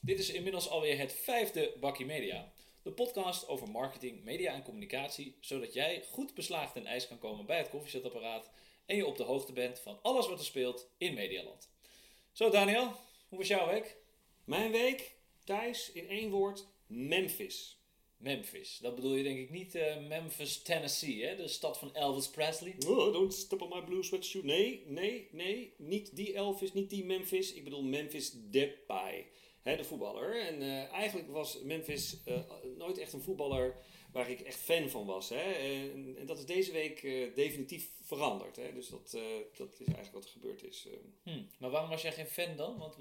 Dit is inmiddels alweer het vijfde Bakkie Media. De podcast over marketing, media en communicatie, zodat jij goed beslaagd ten ijs kan komen bij het koffiezetapparaat en je op de hoogte bent van alles wat er speelt in Medialand. Zo Daniel, hoe was jouw week? Mijn week, Thijs, in één woord, Memphis. Memphis. Dat bedoel je denk ik niet eh, Memphis, Tennessee, hè? de stad van Elvis Presley. Oh, don't step on my blue sweatshirt. Nee, nee, nee. Niet die Elvis, niet die Memphis. Ik bedoel Memphis Depay, hè, de voetballer. En eh, eigenlijk was Memphis eh, nooit echt een voetballer waar ik echt fan van was. Hè. En, en dat is deze week eh, definitief veranderd. Hè. Dus dat, eh, dat is eigenlijk wat er gebeurd is. eh. Hm. Maar waarom was jij geen fan dan? Want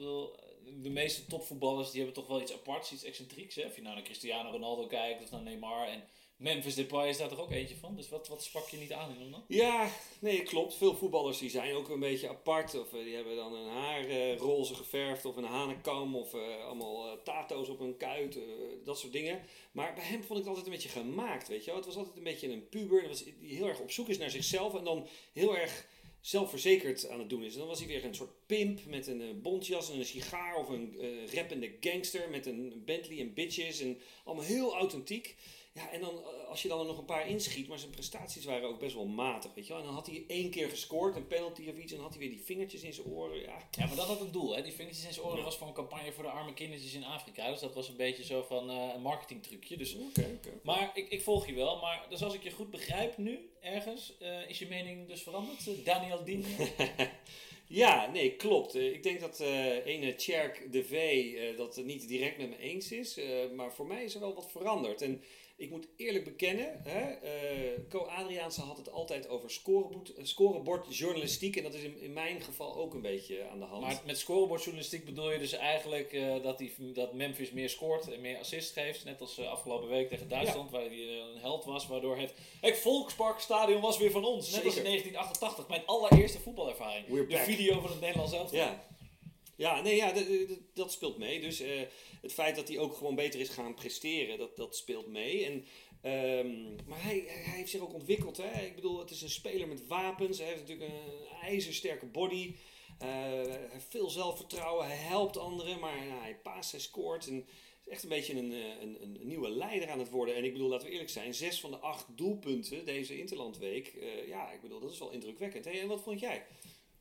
de meeste topvoetballers die hebben toch wel iets aparts, iets excentrieks. Hè? Of je nou naar Cristiano Ronaldo kijkt of naar Neymar. En Memphis Depay is daar toch ook eentje van? Dus wat, wat sprak je niet aan in hem dan? Ja, nee, klopt. Veel voetballers die zijn ook een beetje apart. Of eh, die hebben dan een haar eh, roze geverfd of een hanekam of eh, allemaal tato's op hun kuit. dat soort dingen. Maar bij hem vond ik het altijd een beetje gemaakt, weet je wel. Het was altijd een beetje een puber was- die heel erg op zoek is naar zichzelf en dan heel erg zelfverzekerd aan het doen is. En dan was hij weer een soort pimp met een bontjas en een sigaar of een rappende gangster met een Bentley en bitches en allemaal heel authentiek. Ja, en dan eh, als je dan er nog een paar inschiet, maar zijn prestaties waren ook best wel matig, weet je wel. En dan had hij één keer gescoord, een penalty of iets, en dan had hij weer die vingertjes in zijn oren. Ja, Ja, maar dat had een doel. Hè? Die vingertjes in zijn oren Ja. was voor een campagne voor de arme kindertjes in Afrika. Dus dat was een beetje zo van eh, een marketingtrucje. Dus, oké, oké. maar ik, ik volg je wel. Maar dus als ik je goed begrijp nu, ergens, eh, is je mening dus veranderd? Daniel Dien? Ja, nee, klopt. Ik denk dat ene Tjerk de V dat het niet direct met me eens is. maar voor mij is er wel wat veranderd. En ik moet eerlijk bekennen, hè, eh, Co Adriaanse had het altijd over scorebord, eh, scorebordjournalistiek. En dat is in, in mijn geval ook een beetje aan de hand. Maar met scorebordjournalistiek bedoel je dus eigenlijk eh, dat, die, dat Memphis meer scoort en meer assist geeft. Net als eh, afgelopen week tegen Duitsland, waar hij eh, een held was. Waardoor het, het Volksparkstadion was weer van ons. Net als in Zeker. 1988, mijn allereerste voetbalervaring. We're De back. video van het Nederlands elftal. Ja. Ja, nee, ja, dat speelt mee. Dus eh, het feit dat hij ook gewoon beter is gaan presteren, dat, dat speelt mee. En, ehm, maar hij, hij heeft zich ook ontwikkeld. Hè? Ik bedoel, het is een speler met wapens. Hij heeft natuurlijk een ijzersterke body. Eh, hij heeft veel zelfvertrouwen. Hij helpt anderen, maar hij paast, hij scoort. En is echt een beetje een, eh, een, een, een nieuwe leider aan het worden. En ik bedoel, laten we eerlijk zijn, zes van de acht doelpunten deze Interlandweek. ja, ik bedoel, dat is wel indrukwekkend. En wat vond jij?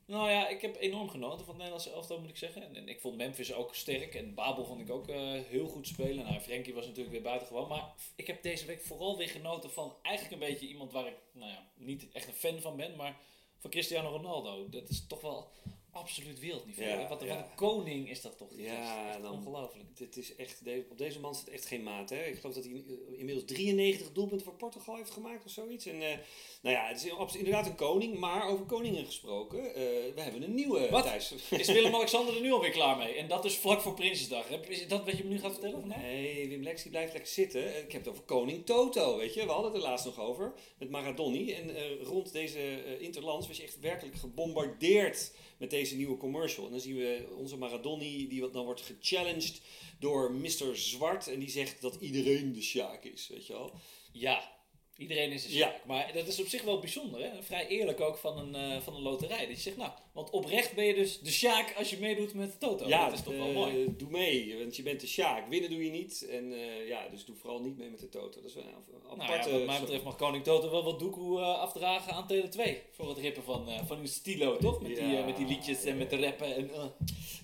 Nou ja, ik heb enorm genoten van het Nederlandse elftal, moet ik zeggen. En, ik vond Memphis ook sterk. En Babel vond ik ook eh, heel goed spelen. Nou, Frenkie was natuurlijk weer buitengewoon. Maar ik heb deze week vooral weer genoten van eigenlijk een beetje iemand waar ik nou ja, niet echt een fan van ben. Maar van Cristiano Ronaldo. Dat is toch wel absoluut wereldniveau. Ja? Wat, ja. wat een koning is dat toch? Ja, ongelooflijk. Dit is echt, op deze man zit echt geen maat. Hè? Ik geloof dat hij eh, inmiddels 93 doelpunten voor Portugal heeft gemaakt of zoiets. En eh, nou ja, het is inderdaad een koning. Maar over koningen gesproken, eh, we hebben een nieuwe Wat? Thijs. Is Willem-Alexander er nu alweer klaar mee? En dat is vlak voor Prinsjesdag. Heb- Is dat wat je me nu gaat vertellen? Of nee? Wim Lex die blijft lekker zitten. Ik heb het over koning Toto, weet je. We hadden het er laatst nog over, met Maradoni. En rond deze Interlands was je echt werkelijk gebombardeerd met deze nieuwe commercial. En dan zien we onze Maradoni, die dan wordt gechallenged door Mr. Zwart. En die zegt dat iedereen de Sjaak is, weet je wel. Ja, iedereen is een Ja. sjaak. Maar dat is op zich wel bijzonder. Hè? Vrij eerlijk ook van een, eh, van een loterij. Dat je zegt, nou, want oprecht ben je dus de sjaak als je meedoet met de Toto. ja, dat is toch wel eh, mooi. Doe mee, want je bent de Sjaak. Winnen doe je niet. En eh, ja, dus doe vooral niet mee met de Toto. Dat is wel een Nou aparte... ja, wat mij betreft mag koning Toto wel wat doekoe afdragen aan Tele 2. Voor het rippen van, van uw stilo, toch? Met, die, Ja, met die liedjes en met de rappen. En.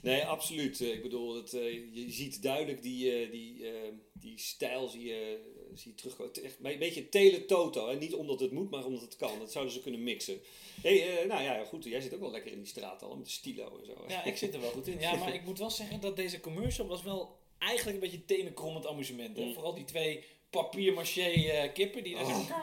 Nee, absoluut. Ik bedoel, eh, je ziet duidelijk die, die, die stijl zie je, zie je terugkomen. Echt een beetje tele-toto. hè. Niet omdat het moet, maar omdat het kan. Dat zouden ze kunnen mixen. Hey, eh, nou ja, goed. Jij zit ook wel lekker in die straat al. Met de stilo en zo. hè. Ja, ik zit er wel goed in. Ja, maar ik moet wel zeggen dat deze commercial was wel eigenlijk een beetje tenenkrommend amusement. Hè? Mm. Vooral die twee papier-maché eh, kippen die daar Oh. zo...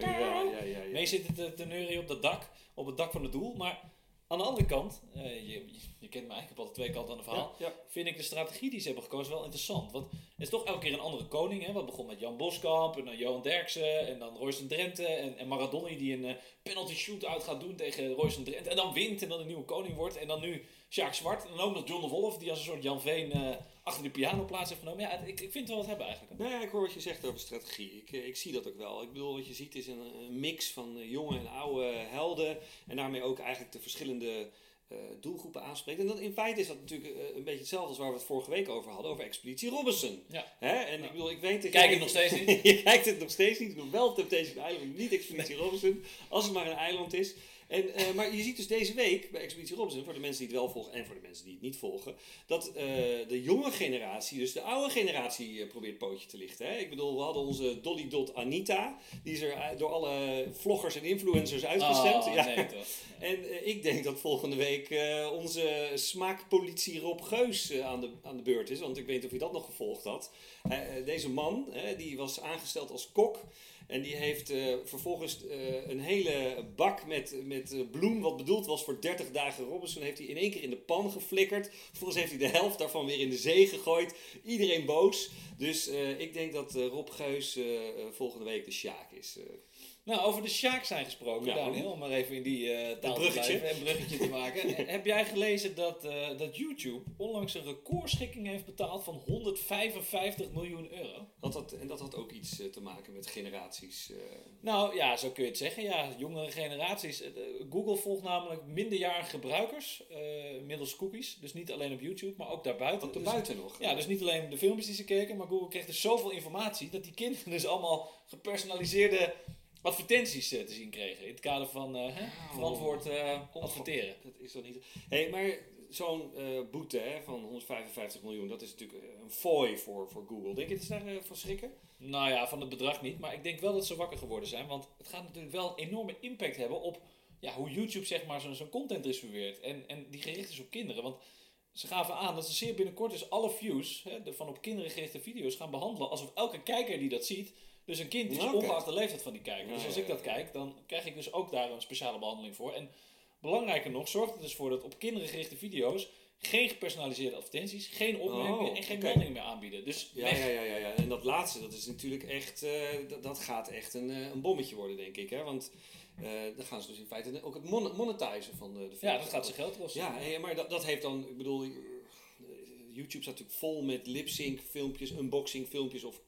Ja, ja, ja, ja. mee zitten te, te neurien op dat dak, op het dak van het doel. Maar aan de andere kant, eh, je, je kent me eigenlijk, ik heb altijd twee kanten aan het verhaal. Ja, ja. Vind ik de strategie die ze hebben gekozen wel interessant. Want het is toch elke keer een andere koning. Hè? Wat begon met Jan Boskamp en dan Johan Derksen en dan Royce Drenthe. En, en Maradoni die een eh, penalty shootout gaat doen tegen Royce Drenthe. En dan wint en dan de nieuwe koning wordt. En dan nu Sjaak Zwart. En dan ook nog John de Wolf die als een soort Jan Veen eh, achter de piano plaats heeft genomen. Ja, ik, ik vind het wel wat hebben eigenlijk. hè. Ja, ik hoor wat je zegt over strategie. Ik, eh, ik zie dat ook wel. Ik bedoel, wat je ziet is een, een mix van eh, jonge en oude helden. En daarmee ook eigenlijk de verschillende doelgroepen aanspreekt. En dat, in feite is dat natuurlijk een beetje hetzelfde als waar we het vorige week over hadden, over Expeditie Robinson. Ja. Hè? En Ja. ik bedoel, ik weet dat Kijk het nog steeds niet? je kijkt het nog steeds niet. Ik doe wel Temptation Island, niet Expeditie Robinson. Als het maar een eiland is. En, eh, maar je ziet dus deze week bij Expeditie Robinson, voor de mensen die het wel volgen en voor de mensen die het niet volgen, dat eh, de jonge generatie, dus de oude generatie, eh, probeert pootje te lichten. Hè? Ik bedoel, we hadden onze Dolly Dot Anita, die is er door alle vloggers en influencers uitgestemd. Oh, ja. nee, toch. Ja. En ik denk dat volgende week onze smaakpolitie Rob Geus aan, de, aan de beurt is. Want ik weet niet of je dat nog gevolgd had. Deze man, die was aangesteld als kok. En die heeft eh, vervolgens eh, een hele bak met, met eh, bloem, wat bedoeld was voor 30 dagen Robinson, heeft hij in één keer in de pan geflikkerd. Vervolgens heeft hij de helft daarvan weer in de zee gegooid. Iedereen boos. Dus ik denk dat Rob Geus volgende week de Sjaak is. Nou, over de Sjaak zijn gesproken, Ja. Daniel, om maar even in die eh taal te blijven, een bruggetje te maken. Heb jij gelezen dat, eh, dat YouTube onlangs een recordschikking heeft betaald van 155 miljoen euro? Had dat, en dat had ook iets eh, te maken met generaties. Nou ja, zo kun je het zeggen. Ja, jongere generaties. Google volgt namelijk minderjarige gebruikers middels cookies. Dus niet alleen op YouTube, maar ook daarbuiten. Ook Dus- buiten nog. Ja, dus niet alleen de filmpjes die ze keken, maar Google kreeg dus zoveel informatie dat die kinderen dus allemaal gepersonaliseerde advertenties eh, te zien kregen. In het kader van Oh. verantwoord eh, adverteren. Dat is toch niet. Hé, maar zo'n boete hè, van 155 miljoen, dat is natuurlijk een fooi voor, voor Google. Denk je dat ze daar van schrikken? Nou ja, van het bedrag niet, maar ik denk wel dat ze wakker geworden zijn, want het gaat natuurlijk wel een enorme impact hebben op ja, hoe YouTube zeg maar zo'n content distribueert en, en die gericht is op kinderen. Want ze gaven aan dat ze zeer binnenkort dus alle views hè, de van op kinderen gerichte video's gaan behandelen alsof elke kijker die dat ziet dus een kind is, Oké. ongeacht de leeftijd van die kijker. Dus als ik dat kijk, dan krijg ik dus ook daar een speciale behandeling voor. En belangrijker nog, zorgt er dus voor dat op kinderen gerichte video's geen gepersonaliseerde advertenties, geen opmerkingen Oh, en geen oké. meldingen meer aanbieden. Dus Ja, ja, ja, ja, ja. En dat laatste, dat is natuurlijk echt, eh, dat, dat gaat echt een, eh, een bommetje worden, denk ik. Hè? Want eh, dan gaan ze dus in feite ook het mon monetizen van de, de Ja, dat gaat ze geld kosten. Ja, maar dat, dat heeft dan, ik bedoel, YouTube staat natuurlijk vol met lip-sync filmpjes, unboxing filmpjes of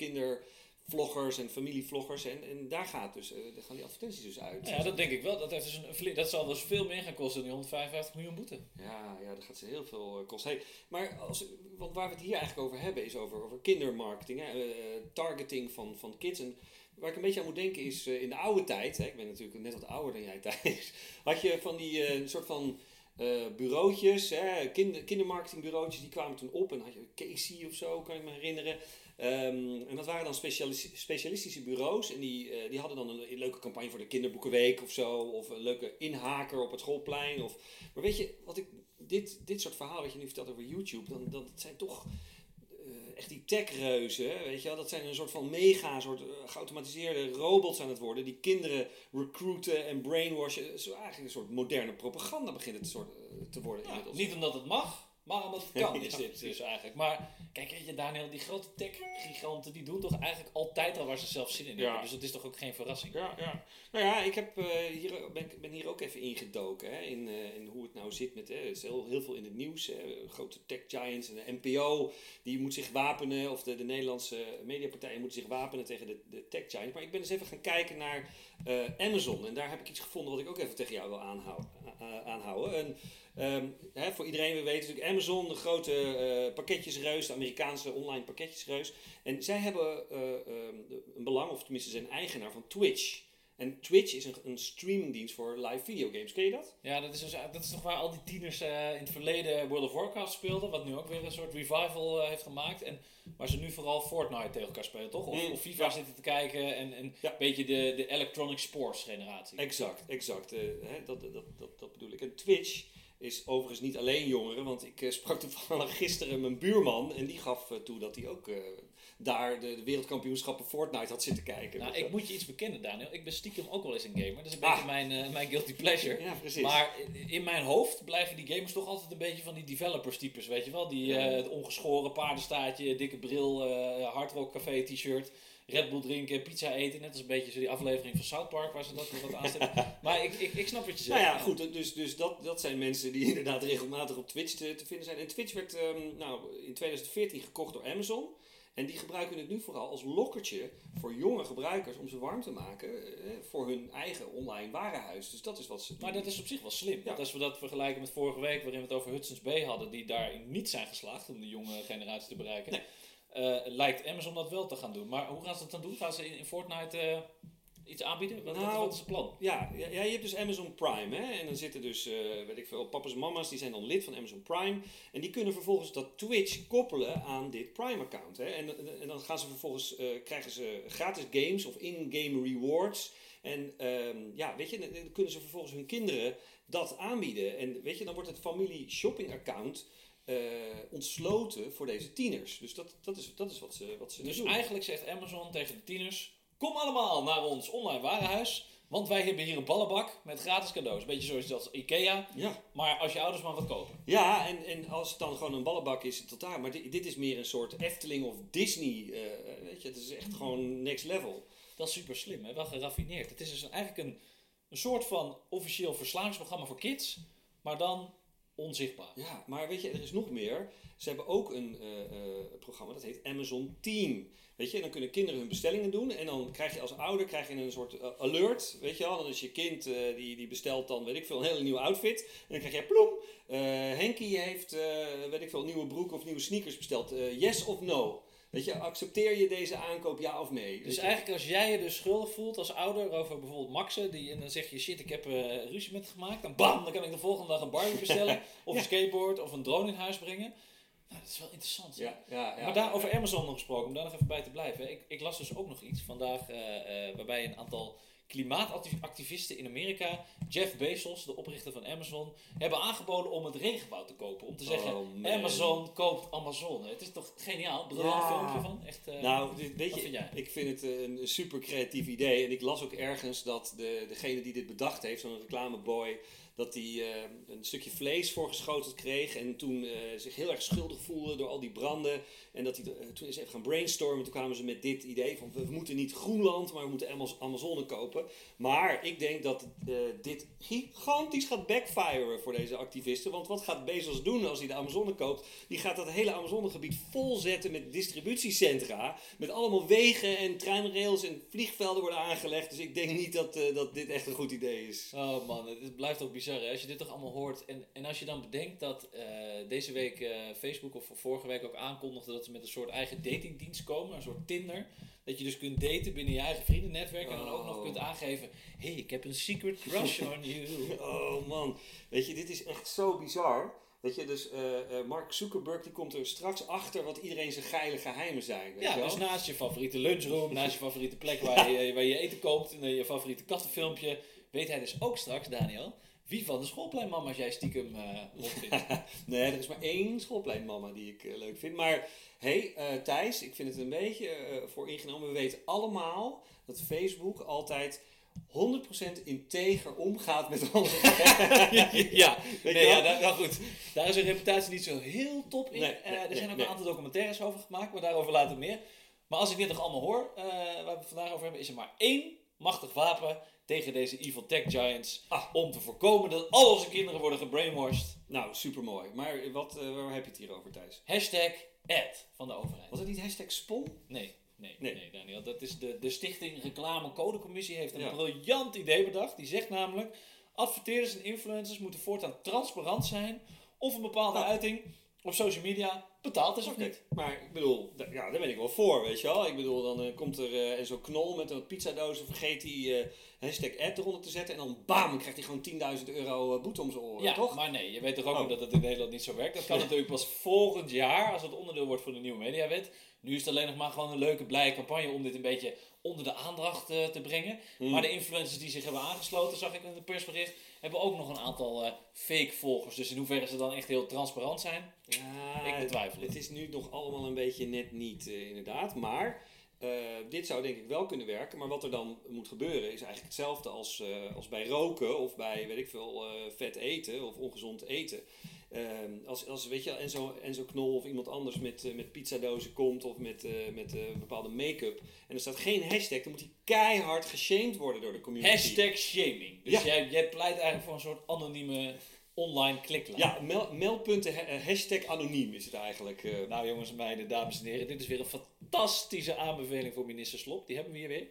kindervloggers en familievloggers. En, en daar gaat dus, eh, daar gaan die advertenties dus uit. Ja, dat denk ik wel. Dat, heeft dus een, dat zal dus veel meer gaan kosten dan die 155 miljoen boete. Ja, ja, dat gaat ze heel veel eh, kosten. Hey, maar als, want waar we het hier eigenlijk over hebben is over, over kindermarketing, hè, eh, targeting van, van kids. En waar ik een beetje aan moet denken is in de oude tijd, hè, ik ben natuurlijk net wat ouder dan jij Thijs, had je van die eh, soort van eh, bureautjes, hè, kinder, kindermarketingbureautjes, die kwamen toen op en dan had je Casey of zo, kan ik me herinneren. Ehm, en dat waren dan specialis- specialistische bureaus en die, eh, die hadden dan een, leuke campagne voor de kinderboekenweek of zo, of een leuke inhaker op het schoolplein. Of, maar weet je, wat ik, dit, dit soort verhalen wat je nu vertelt over YouTube, dan, dan het zijn toch eh, echt die techreuzen, weet je wel. Dat zijn een soort van mega, soort eh, geautomatiseerde robots aan het worden, die kinderen recruiten en brainwashen. Zo eigenlijk een soort moderne propaganda begint het soort, te worden Ja, inmiddels. niet omdat het mag, maar omdat het kan, is dit dus eigenlijk. Maar kijk, weet je, Daniel, die grote tech-giganten, die doen toch eigenlijk altijd al waar ze zelf zin in Ja. hebben. Dus dat is toch ook geen verrassing. Ja, ja. Nou ja, ik heb, eh, hier, ben, ben hier ook even ingedoken hè, in, eh, in hoe het nou zit met, hè, er is heel, heel veel in het nieuws. Hè, grote tech giants en de NPO, die moet zich wapenen, of de, de Nederlandse mediapartijen moeten zich wapenen tegen de, de tech giants. Maar ik ben eens even gaan kijken naar eh, Amazon en daar heb ik iets gevonden wat ik ook even tegen jou wil aanhouden. aanhouden. En, ehm, hè, voor iedereen, we weten natuurlijk Amazon, de grote eh, pakketjesreus, de Amerikaanse online pakketjesreus. En zij hebben eh, ehm, een belang, of tenminste zijn eigenaar van Twitch. En Twitch is een, een streamingdienst voor live videogames. Ken je dat? Ja, dat is, dus, dat is toch waar al die tieners eh, in het verleden World of Warcraft speelden, wat nu ook weer een soort revival eh, heeft gemaakt. En waar ze nu vooral Fortnite tegen elkaar spelen, toch? Of, Mm, of FIFA ja. zitten te kijken en, en Ja. een beetje de, de electronic sports generatie. Exact, exact. eh, hè, dat, dat, dat, dat bedoel ik. En Twitch is overigens niet alleen jongeren, want ik eh, sprak toevallig gisteren mijn buurman en die gaf eh, toe dat hij ook eh, daar de, de wereldkampioenschappen Fortnite had zitten kijken. Nou, Dus, ik moet je iets bekennen, Daniel. Ik ben stiekem ook wel eens een gamer. Dat is een Ah. beetje mijn, eh, mijn guilty pleasure. ja, precies. Maar in- mijn hoofd blijven die gamers toch altijd een beetje van die developers types, weet je wel? Die Ja. het ongeschoren paardenstaartje, dikke bril, hardrock café t-shirt, Red Bull drinken, pizza eten. Net als een beetje zo die aflevering van South Park waar ze dat wat aanzetten. maar ik, ik, ik snap wat je zegt. Nou ja, goed, dus, dus dat, dat zijn mensen die inderdaad regelmatig op Twitch te, te vinden zijn. En Twitch werd ehm, nou, in 2014 gekocht door Amazon. En die gebruiken het nu vooral als lokkertje voor jonge gebruikers om ze warm te maken eh, voor hun eigen online warenhuis. Dus dat is wat ze doen. Maar dat is op zich wel slim. Ja. Want als we dat vergelijken met vorige week, waarin we het over Hudson's Bay hadden, die daarin niet zijn geslaagd om de jonge generatie te bereiken, eh, lijkt Amazon dat wel te gaan doen. Maar hoe gaan ze dat dan doen? Gaan ze in, in Fortnite eh, iets aanbieden? Wat, Nou, wat is het plan? Ja, ja, je hebt dus Amazon Prime. Hè? En dan zitten dus, eh, weet ik veel, papa's en mama's, die zijn dan lid van Amazon Prime. En die kunnen vervolgens dat Twitch koppelen aan dit Prime-account. Hè? En, en- dan gaan ze vervolgens, krijgen ze gratis games of in-game rewards. En ehm, ja, weet je, dan kunnen ze vervolgens hun kinderen dat aanbieden. En weet je, dan wordt het familie shopping account eh, ontsloten voor deze tieners. Dus dat, dat, is, dat is wat ze, wat ze Dus doen. eigenlijk zegt Amazon tegen de tieners: Kom allemaal naar ons online warenhuis, want wij hebben hier een ballenbak met gratis cadeaus. Beetje zoals als Ikea, Ja. maar als je ouders maar wat kopen. Ja, en, en als het dan gewoon een ballenbak is, tot daar. Maar dit, dit is meer een soort Efteling of Disney. eh, weet je, het is echt gewoon next level. Dat is super slim, hè? wel geraffineerd. Het is dus eigenlijk een, een soort van officieel verslavingsprogramma voor kids, maar dan onzichtbaar. Ja, maar weet je, er is nog meer. Ze hebben ook een eh, eh, programma dat heet Amazon Team. Weet je, en dan kunnen kinderen hun bestellingen doen. En dan krijg je als ouder krijg je een soort eh, alert. Weet je wel, dan is je kind die, die bestelt dan, weet ik veel, een hele nieuwe outfit. En dan krijg je ploem. Henkie heeft, weet ik veel, nieuwe broek of nieuwe sneakers besteld. Yes of no? Weet je, accepteer je deze aankoop ja of nee? Dus eigenlijk als jij je dus schuldig voelt als ouder over bijvoorbeeld Maxe, die, en dan zeg je shit, ik heb eh, ruzie met gemaakt, dan bam, dan kan ik de volgende dag een Barbie bestellen, of een skateboard, of een drone in huis brengen. Nou, dat is wel interessant. Ja, ja, ja. maar daar ja, over. Amazon nog gesproken, om daar nog even bij te blijven. Ik, ik las dus ook nog iets vandaag, eh, eh, waarbij een aantal klimaatactivisten in Amerika, Jeff Bezos, de oprichter van Amazon, hebben aangeboden om het regenwoud te kopen. Om te zeggen, Oh. Amazon koopt Amazon. Het is toch geniaal? Briljant Ja. filmpje van. Echt, eh, Nou, dit- weet je, vind jij? ik vind het een super creatief idee. En ik las ook ergens dat de, degene die dit bedacht heeft, zo'n reclameboy, dat hij eh, een stukje vlees voorgeschoteld kreeg. En toen eh, zich heel erg schuldig voelde door al die branden. En dat hij, eh, toen is even gaan brainstormen. Toen kwamen ze met dit idee van we moeten niet Groenland, maar we moeten Amaz- Amazone kopen. Maar ik denk dat dit gigantisch gaat backfiren voor deze activisten. Want wat gaat Bezos doen als hij de Amazone koopt? Die gaat dat hele Amazonegebied volzetten met distributiecentra. Met allemaal wegen en treinrails en vliegvelden worden aangelegd. Dus ik denk niet dat, dat dit echt een goed idee is. Oh man, het, blijft ook bizar hè? als je dit toch allemaal hoort. En, en als je dan bedenkt dat eh, deze week eh, Facebook of vorige week ook aankondigde dat ze met een soort eigen datingdienst komen, een soort Tinder. Dat je dus kunt daten binnen je eigen vriendennetwerk en dan ook nog Oh. kunt aangeven, hey, ik heb een secret crush on you. Oh man, weet je, dit is echt zo bizar. Weet je, dus eh, Mark Zuckerberg die komt er straks achter wat iedereen zijn geile geheimen zijn. Weet Ja, wel? dus naast je favoriete lunchroom, naast je favoriete plek waar je, waar je eten koopt, en je favoriete kattenfilmpje, weet hij dus ook straks, Daniel, wie van de schoolpleinmama's jij stiekem eh rondvindt. Nee, er is maar één schoolpleinmama die ik eh, leuk vind. Maar hey, eh, Thijs, ik vind het een beetje voor ingenomen. We weten allemaal dat Facebook altijd 100% integer omgaat met andere ja, Weet nee, je ja wel? daar, nou goed. Daar is hun reputatie niet zo heel top in. Nee, nee, er zijn ook een aantal documentaires over gemaakt, maar daarover later meer. Maar als ik dit nog allemaal hoor, waar we het vandaag over hebben, is er maar één machtig wapen tegen deze evil tech giants. Ah. Om te voorkomen dat al onze kinderen worden gebrainwashed. Nou, supermooi. Maar wat, eh, waar heb je het hier over, Thijs? Hashtag ad van de overheid. Was het niet hashtag spon? Nee, nee, nee, Nee. Daniel. Dat is de, de Stichting Reclame Codecommissie heeft een Ja. briljant idee bedacht. Die zegt namelijk, adverteerders en influencers moeten voortaan transparant zijn of een bepaalde Ja. uiting op social media betaald is of niet. Maar ik bedoel, ja, daar ben ik wel voor, weet je wel. Ik bedoel, dan eh, komt er eh, zo'n knol met een pizzadoos vergeet hij eh hashtag ad eronder te zetten. En dan bam, krijgt hij gewoon 10.000 euro eh, boete om zijn oren, Ja, toch? maar nee, je weet toch ook Oh. dat het in Nederland niet zo werkt. Dat kan natuurlijk pas volgend jaar, als het onderdeel wordt van de nieuwe mediawet. Nu is het alleen nog maar gewoon een leuke, blije campagne om dit een beetje onder de aandacht eh, te brengen. Hmm. Maar de influencers die zich hebben aangesloten, zag ik in het persbericht, hebben ook nog een aantal eh, fake volgers. Dus in hoeverre ze dan echt heel transparant zijn, Ja, ik betwijfel het. Het is nu nog allemaal een beetje net niet, inderdaad. Maar eh, dit zou denk ik wel kunnen werken. Maar wat er dan moet gebeuren is eigenlijk hetzelfde als, eh, als bij roken of bij, weet ik veel, eh, vet eten of ongezond eten. Ehm, als, als weet je, Enzo, Enzo Knol of iemand anders met, met pizzadozen komt of met, met bepaalde make-up en er staat geen hashtag, dan moet hij keihard geshamed worden door de community. Hashtag shaming. Dus Ja. jij, jij pleit eigenlijk voor een soort anonieme online kliklijn. Ja, ha- eh, hashtag anoniem is het eigenlijk. eh. Nou jongens en meiden, dames en heren, dit is weer een fantastische aanbeveling voor minister Slop. Die hebben we hier weer.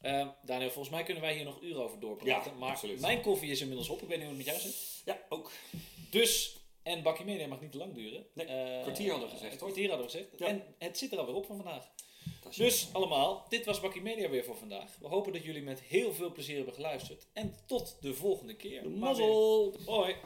Eh, Daniel, volgens mij kunnen wij hier nog uren over doorpraten. Ja, maar absoluut. mijn koffie is inmiddels op. Ik weet niet hoe het met jou zit. ja, ook. Dus, en Bakkie Media mag niet te lang duren. Nee, Eh, kwartier hadden we gezegd, kwartier hadden we gezegd. Ja. En het zit er alweer op van vandaag. Dus allemaal, dit was Bakkie Media weer voor vandaag. We hopen dat jullie met heel veel plezier hebben geluisterd. En tot de volgende keer. Mazzel! Hoi.